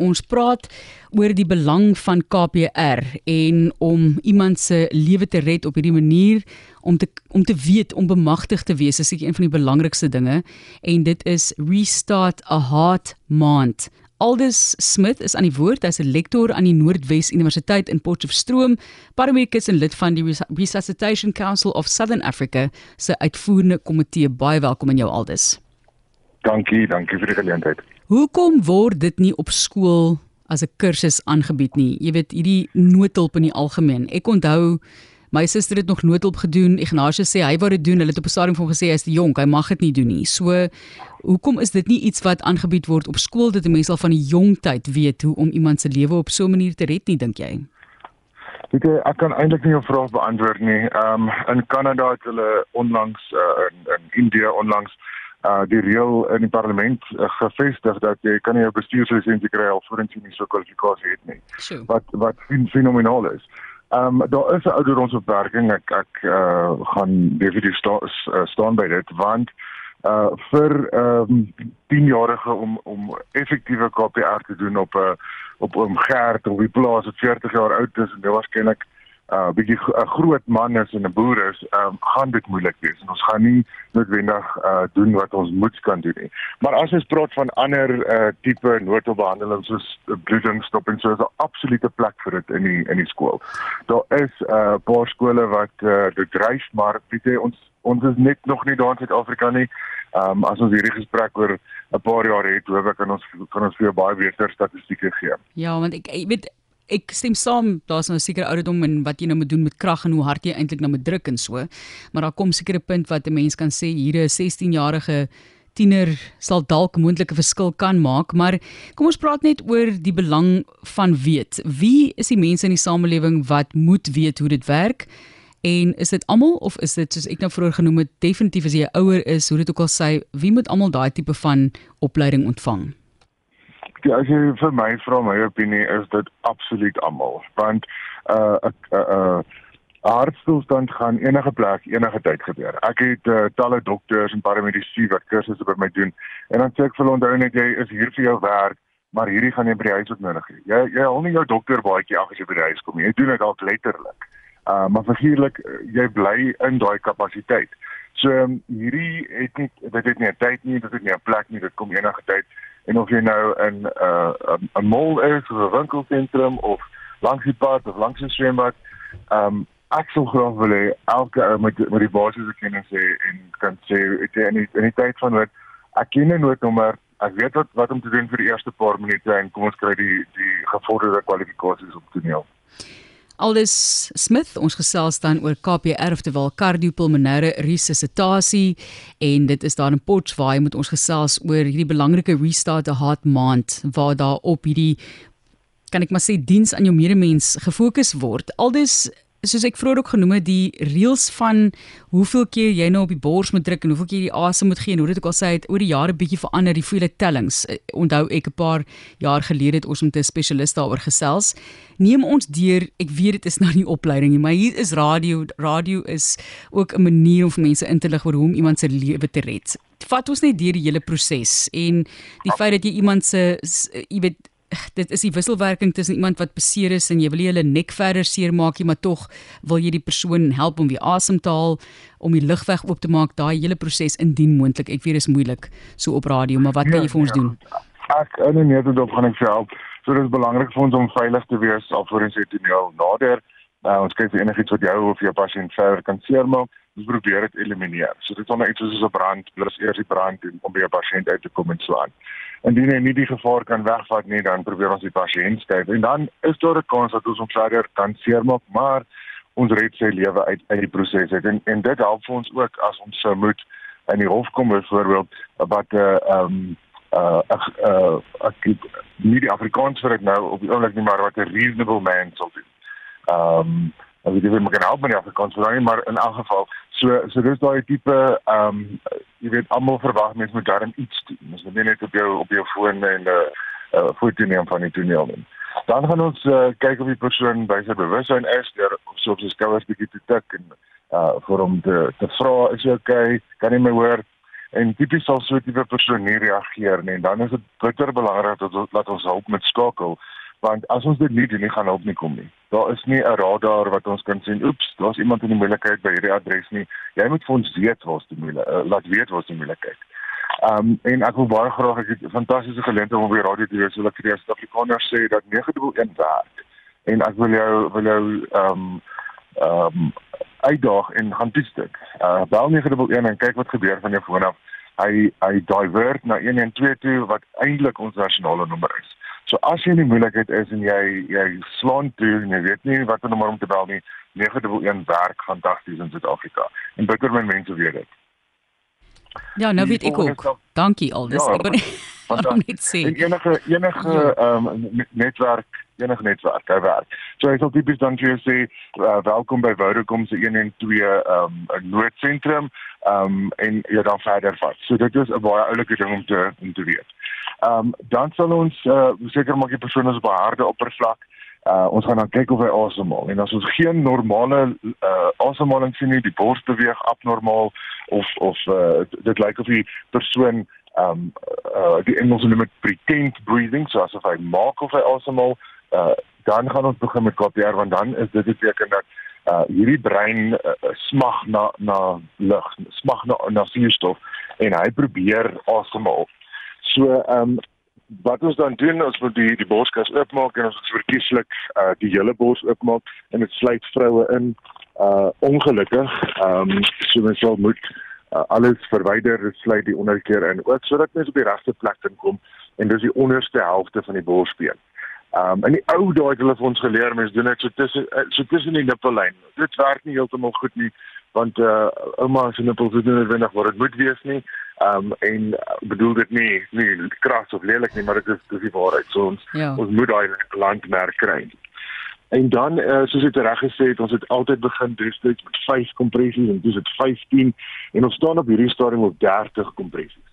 Ons praat oor die belang van KPR en om iemand se lewe te red op hierdie manier om te om te weet om bemagtig te wees is seker een van die belangrikste dinge en dit is Restart a Heart Month. Aldus Smith is aan die woord as 'n lektor aan die Noordwes Universiteit in Potchefstroom, paramedikus en lid van die Resuscitation Council of Southern Africa se uitvoerende komitee. Baie welkom aan jou Aldus. Dankie, dankie vir die geleentheid. Hoekom word dit nie op skool as 'n kursus aangebied nie? Jy weet, hierdie noodhulp in die algemeen. Ek onthou My suster het nog noodhulp gedoen. Ignatius sê hy wou dit doen. Hulle het op 'n stadium van gesê hy is te jonk, hy mag dit nie doen nie. So hoekom is dit nie iets wat aangebied word op skool dat mense al van die jong tyd weet hoe om iemand se lewe op so 'n manier te red nie, dink jy? Weet jy, ek kan eintlik nie jou vraag beantwoord nie. Ehm um, in Kanada het hulle onlangs uh, in in India onlangs uh die reël in die parlement uh, gevestig dat jy kan nie 'n bestuurslisensie kry alvorens jy nie so kwalifikasie het nie. Sure. Wat wat fenomenaal is. Ehm um, daar is 'n ouderdomsbeperking. Ek ek uh, gaan definitief sta, uh, staan by dit want uh vir ehm um, 10-jarige om om effektiewe KPR te doen op 'n uh, op 'n gerd of die plaas wat 40 jaar oud is en dit waarskynlik uh bietjie 'n groot man is en 'n boer is, um, gaan dit moeilik wees en ons gaan nie noodwendig uh doen wat ons moet kan doen nie. Maar as ons praat van ander uh tipe noodbehandeling soos bloedingstop en so is 'n absolute plek vir dit in die in die skool. Daar is 'n uh, paar skole wat uh dit dryf, maar weet jy ons ons is net nog nie daar in Suid-Afrika nie. Um as ons hierdie gesprek oor 'n paar jaar het, hoop ek kan ons kan ons vir baie beter statistieke gee. Ja, want ek weet ek stem saam daar's nou 'n sekere ouderdom en wat jy nou moet doen met krag en hoe hard jy eintlik nou moet druk en so. Maar daar kom seker 'n punt wat 'n mens kan sê hier 'n 16-jarige tiener sal dalk moontlike verskil kan maak, maar kom ons praat net oor die belang van weet. Wie is die mense in die samelewing wat moet weet hoe dit werk? En is dit almal of is dit soos ek nou vroeër genoem het, definitief as jy ouer is, hoe dit ook al sê, wie moet almal daai tipe van opleiding ontvang? Ja, as jy vir my vra my opinie is dit absoluut almal want 'n uh, 'n uh, uh, hartstilstand gaan enige plek enige tyd gebeur. Ek het uh, talle dokters en paramedici wat kursusse by my doen en dan sê ek vir hulle onthou net jy is hier vir jou werk, maar hierdie gaan jy by die huis ook nodig hê. Jy jy hou nie jou dokter baadjie af as jy by die huis kom nie. Jy doen dit dalk letterlik. Uh maar figuurlik jy bly in daai kapasiteit. So um, hierdie het nie dit het nie 'n tyd nie, dit het nie 'n plek nie, dit kom enige tyd en of jy nou in 'n uh, 'n mall is of 'n winkelsentrum of langs die pad of langs 'n swembad, ehm um, ek sou graag wil hê elke ou moet met die basiese kennis hê en kan sê dit in die, in die tyd van wat ek ken 'n noodnommer, ek weet wat wat om te doen vir die eerste paar minute en kom ons kry die die gevorderde kwalifikasies op toneel. Aldus Smith, ons gesels dan oor KPR oftewel kardiopulmonêre resuscitasie en dit is daar in Potchefstroom met ons gesels oor hierdie belangrike restart the heart month waar daar op hierdie kan ek maar sê diens aan jou medemens gefokus word. Aldus soos ek vroeër ook genoem het, die reëls van hoeveel keer jy nou op die bors moet druk en hoeveel keer jy asem moet gee en hoe dit ook al sê het oor die jare bietjie verander, die vele tellings. Eh, onthou ek 'n paar jaar gelede het ons met 'n spesialist daaroor gesels. Neem ons deur, ek weet dit is nou nie opleiding nie, maar hier is radio. Radio is ook 'n manier om vir mense in te lig oor hoe om iemand se lewe te red. Vat ons net deur die hele proses en die feit dat jy iemand se jy weet dit is die wisselwerking tussen iemand wat beseer is en jy wil nie hulle nek verder seermaak nie, maar tog wil jy die persoon help om weer asem te haal, om die lugweg oop te maak, daai hele proses indien moontlik. Ek weet dit is moeilik so op radio, maar wat ja, kan jy vir ons ja. doen? Ek in 'n neutedop gaan ek vir help. So dit is belangrik vir ons om veilig te wees alvorens jy toneel nader. Nou ons kyk vir enigiets wat jou of jou pasiënt verder kan seermaak. Ons probeer dit elimineer. So dit is onder iets soos 'n brand, plus eers die brand en om by 'n pasiënt uit te kom en so aan indien hy nie die gevaar kan wegvat nie, dan probeer ons die pasiënt skuif en dan is daar 'n kans dat ons hom verder kan seermaak, maar ons red sy lewe uit uit die proses uit en en dit help vir ons ook as ons sou moet in die hof kom byvoorbeeld wat 'n uh, ehm uh ek uh ek nie die Afrikaans vir dit nou op die oomblik nie maar wat 'n reasonable man sou doen. Ehm um, as jy wil maar help met die Afrikaans vir daai maar in elk geval So so dis daai tipe ehm um, jy weet almal verwag mense moet darm iets doen. Ons moet net op jou op jou foon en 'n uh, uh, foto neem van die toneel neem. Dan gaan ons uh, kyk of die persoon by sy bewussyn is deur so op sy skouers bietjie te tik en uh vir hom te te vra is jy okay? Kan jy my hoor? En tipies sal so 'n tipe persoon nie reageer nie en dan is dit bitter belangrik dat ons laat ons hulp met skakel want as ons dit nie doen nie gaan hulp nie kom nie. Daar is nie 'n radar wat ons kan sien, oeps, daar's iemand in die moeilikheid by hierdie adres nie. Jy moet vir ons weet waar's die moeilikheid, uh, laat weet waar's die moeilikheid. Ehm um, en ek wil baie graag ek het fantastiese geleentheid om op die radio te wees, so ek vir die Suid-Afrikaners sê dat 911 werk. En ek wil jou wil jou ehm um, ehm um, uitdaag en gaan toets dit. Uh bel 911 en kyk wat gebeur van jou foon af. Hy hy divert na 112 toe wat eintlik ons nasionale nommer is. So as jy in die moeilikheid is en jy jy slaan toe en jy weet nie watter nommer om te bel nie, 911 werk fantasties in Suid-Afrika. En bitter min mense weet dit. Ja, nou weet ek ook. Dankie Aldus. Ja, ek wil net sê enige enige ja. ehm um, netwerk enige netwerk hy werk. So hy sal tipies dan vir jou sê uh, welkom by Vodacom se 112 ehm um, noodsentrum ehm um, en jy dan verder vat. So dit is 'n baie oulike ding om te om te weet. Ehm um, dan sal ons uh, seker maak die persoon is op 'n harde oppervlak. Uh, ons gaan dan kyk of hy asemhaal en as ons geen normale uh, asemhaling sien nie, die bors beweeg abnormaal of of uh, dit lyk of die persoon ehm um, uh, die Engels noem dit pretend breathing, so asof hy maak of hy asemhaal, uh, dan gaan ons begin met KPR want dan is dit beteken dat uh, hierdie brein uh, smag na na lug, smag na na suurstof en hy probeer asemhaal. So ehm um, wat ons dan doen is met die die borskas oopmaak en ons verkieslik uh, die hele bors oopmaak en dit sluit vroue in uh ongelukkig ehm um, so mens sal moet uh, alles verwyder, sluit die onderkeer in ook sodat mens op die regte plek kan kom en dis die onderste helfte van die borsbeen. Ehm um, in die ou dae het hulle vir ons geleer mense doen dit so tussen eh, so tussen die nippellyn. Dit werk nie heeltemal goed nie want uh ouma se nippels is nie noodwendig wat dit moet wees nie. Ehm um, en uh, bedoel dit nie nie kras of lelik nie, maar dit is dis die waarheid. So ons ja. ons moet daai landmerk kry. En dan uh, soos ek reg gesê het, ons het altyd begin destyds met 5 kompressies en dis dit 15 en ons staan op hierdie stadium op 30 kompressies.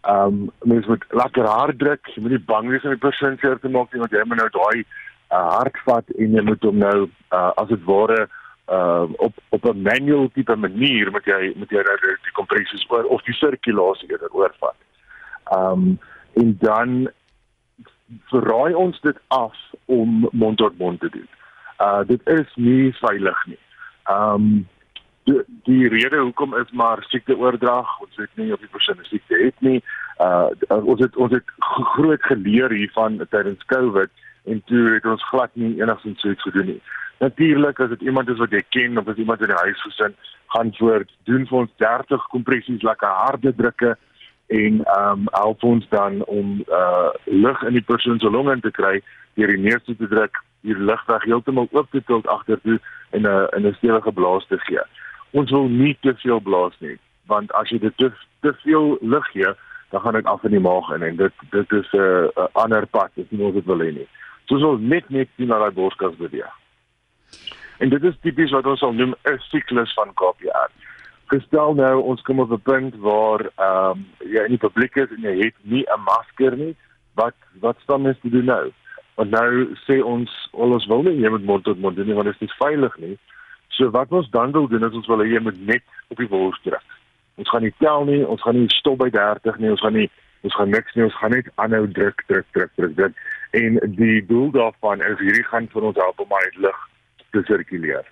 Ehm um, mens moet lekker hard druk, jy moet nie bang wees om die persoon seer te maak nie want jy moet nou daai uh, hard vat en jy moet hom nou uh, as dit ware uh, op op 'n manual tipe manier met jy met jy nou die kompressies oor of die sirkulasie eerder oorvat. Ehm um, en dan verraai ons dit af om mond tot mond te doen. Uh dit is nie veilig nie. Ehm um, die, die rede hoekom is maar siekte oordrag ons weet nie of die persoon siekte het nie uh ons het ons het groot geleer hiervan tydens covid en toe het ons glad nie enigsins so iets gedoen nie. Natuurlik as dit iemand is wat jy ken of as iemand in die huis gesin gaan voort doen vir ons 30 kompressies lekker harde drukke en um help ons dan om uh lug in die persoon se longe te kry deur die neus te druk die lugweg heeltemal oop te tilt agtertoe en 'n in 'n stewige blaas te gee. Ons wil nie te veel blaas nie want as jy dit te, te veel lug gee dan gaan dit af in die maag in en dit dit is 'n uh, 'n uh, ander pad nie wat ons wil hê nie so so net net sien na daai borskas beweeg. En dit is tipies wat ons sal noem 'n siklus van KPR gestel nou ons kom op 'n punt waar ehm um, jy in die publiek is en jy het nie 'n masker nie. Wat wat staan mens te doen nou? Want nou sê ons al ons wil nie jy moet mond tot mond doen nie want dit is nie veilig nie. So wat ons dan wil doen is ons wil hê jy moet net op die wors druk. Ons gaan nie tel nie, ons gaan nie stop by 30 nie, ons gaan nie ons gaan niks nie, ons gaan net aanhou druk, druk, druk, druk, druk. En die doel daarvan is hierdie gaan vir ons help om uit lig te sirkuleer.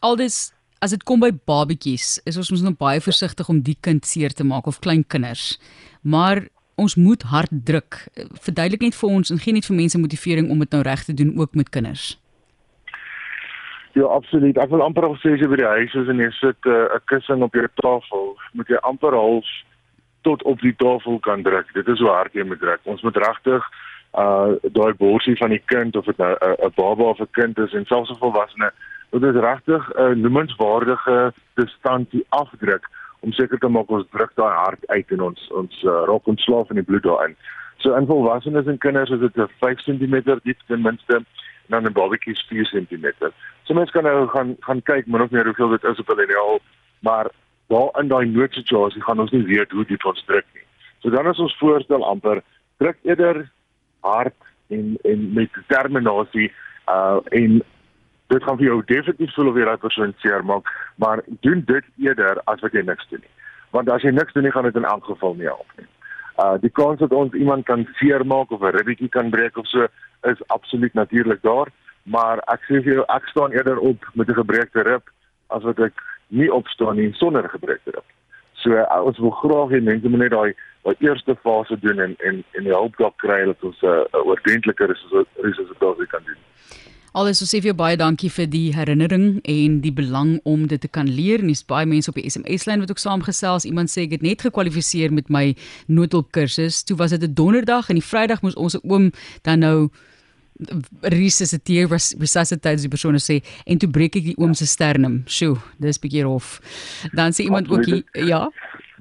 Aldus as dit kom by babatjies, is ons mos nog baie versigtig om die kind seer te maak of klein kinders. Maar ons moet hard druk. Verduidelik net vir ons en gee net vir mense motivering om dit nou reg te doen ook met kinders. Ja, absoluut. Ek wil amper al sê as jy by die huis is en jy sit eh, 'n uh, kussing op jou tafel, moet jy amper half tot op die tafel kan druk. Dit is hoe hard jy moet druk. Ons moet regtig uh daai borsie van die kind of dit nou 'n uh, baba of 'n kind is en selfs 'n volwassene, dit regtig 'n uh, noemenswaardige distansie afdruk om seker te maak ons druk daai hart uit en ons ons uh, raak ontslaaf in die bloed daarin. So in volwassenes en kinders is dit 'n 5 cm diep ten minste dan 'n babatjie 4 cm. So mense kan nou gaan gaan kyk min of meer hoeveel dit is op hulle real, maar daar in daai noodsituasie gaan ons nie weet hoe diep ons druk nie. So dan is ons voorstel amper druk eerder hard en en met determinasie uh en dit gaan vir jou definitief voel of jy daai persoon seer maak, maar doen dit eerder as wat jy niks doen nie. want as jy niks doen nie gaan dit in elk geval nie help nie. Uh die kans dat ons iemand kan seermaak of 'n ribbetjie kan breek of so is absoluut natuurlik daar, maar ek sê vir jou ek staan eerder op met 'n gebreekte rib as wat ek nie opstaan nie sonder rib. So uh, ons wil graag hê mense moet net daai daai eerste fase doen en en en die hulp dalk kry dat ons 'n uh, oordentlike resusitasie kan doen. Alles ons sê vir jou baie dankie vir die herinnering en die belang om dit te kan leer. Dis baie mense op die SMS-lyn wat ook saamgesels. Iemand sê ek het net gekwalifiseer met my noodhulp kursus. Toe was dit 'n donderdag en die Vrydag moes ons oom dan nou resusciteer resuscitasie die persoon sê en toe breek ek die oom se sternum. Sjoe, dis bietjie rof. Dan sê iemand ook hier, ja.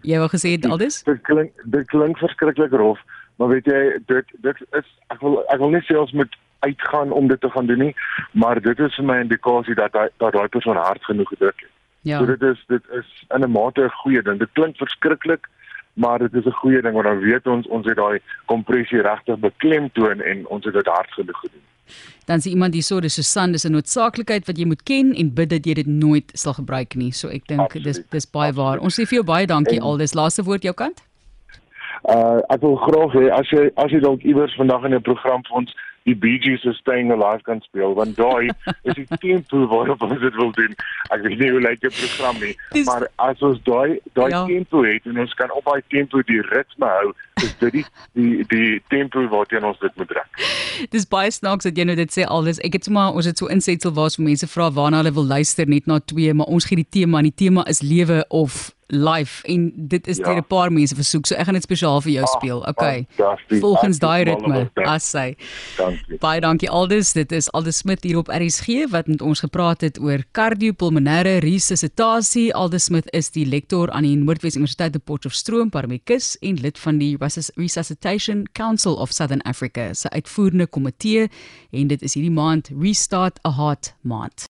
Jy wou gesê dit aldus? Dit klink dit klink verskriklik rof, maar weet jy dit dit is ek wil ek wil net sê ons moet uitgaan om dit te gaan doen nie, maar dit is vir my 'n indikasie dat hy dat daai persoon hard genoeg gedruk het. Ja. So dit is dit is in 'n mate 'n goeie ding. Dit klink verskriklik, maar dit is 'n goeie ding want dan weet ons ons het daai kompressie regtig beklemtoon en ons het dit hard genoeg gedoen. Dan sê iemand hierso dis Susan dis 'n noodsaaklikheid wat jy moet ken en bid dat jy dit nooit sal gebruik nie. So ek dink dis dis baie Absoluut. waar. Ons sê vir jou baie dankie al dis laaste woord jou kant. Uh ek wil graag hê as jy as jy dalk iewers vandag in 'n program vir ons die Bee Gees is staying alive kan speel want daai is die tempo waarop ons dit wil doen. Ek weet nie hoe lyk die program nie, Dis, maar as ons daai daai ja. tempo het en ons kan op daai tempo die ritme hou, is dit die die die tempo waarteen ons dit moet trek. Dis baie snaaks dat jy nou dit sê alles. Ek het sommer ons het so insetsel waar so mense vra waarna hulle wil luister net na twee, maar ons gee die tema en die tema is lewe of live en dit is ja. deur 'n paar mense versoek. So ek gaan dit spesiaal vir jou ah, speel. Okay. Volgens daai ritme. As sy. Dankie. Baie dankie Aldus. Dit is Aldus Smit hier op RSG wat met ons gepraat het oor kardiopulmonêre resuscitasie. Aldus Smit is die lektor aan die Noordwes Universiteit te Potchefstroom, Parmekus en lid van die Resuscitation Council of Southern Africa, se uitvoerende komitee en dit is hierdie maand Restart a Heart maand.